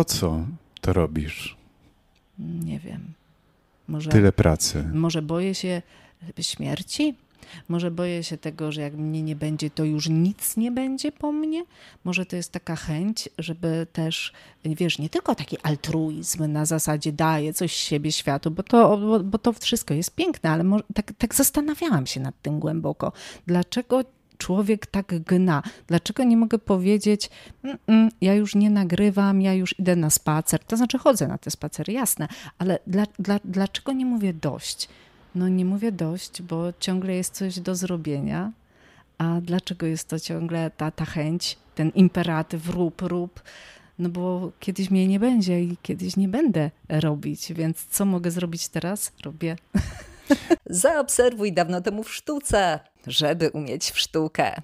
po co to robisz? Nie wiem. Może, Tyle pracy. może boję się śmierci? Może boję się tego, że jak mnie nie będzie, to już nic nie będzie po mnie? Może to jest taka chęć, żeby też, wiesz, nie tylko taki altruizm na zasadzie daję coś z siebie światu, bo to, bo, bo to wszystko jest piękne, ale może, tak, tak zastanawiałam się nad tym głęboko. Dlaczego człowiek tak gna? Dlaczego nie mogę powiedzieć, ja już nie nagrywam, ja już idę na spacer? To znaczy chodzę na te spacery, jasne, ale dla, dla, dlaczego nie mówię dość? No nie mówię dość, bo ciągle jest coś do zrobienia. A dlaczego jest to ciągle ta, ta chęć, ten imperatyw rób, rób? No bo kiedyś mnie nie będzie i kiedyś nie będę robić, więc co mogę zrobić teraz? Robię. Zaobserwuj dawno temu w sztuce, żeby umieć w sztukę.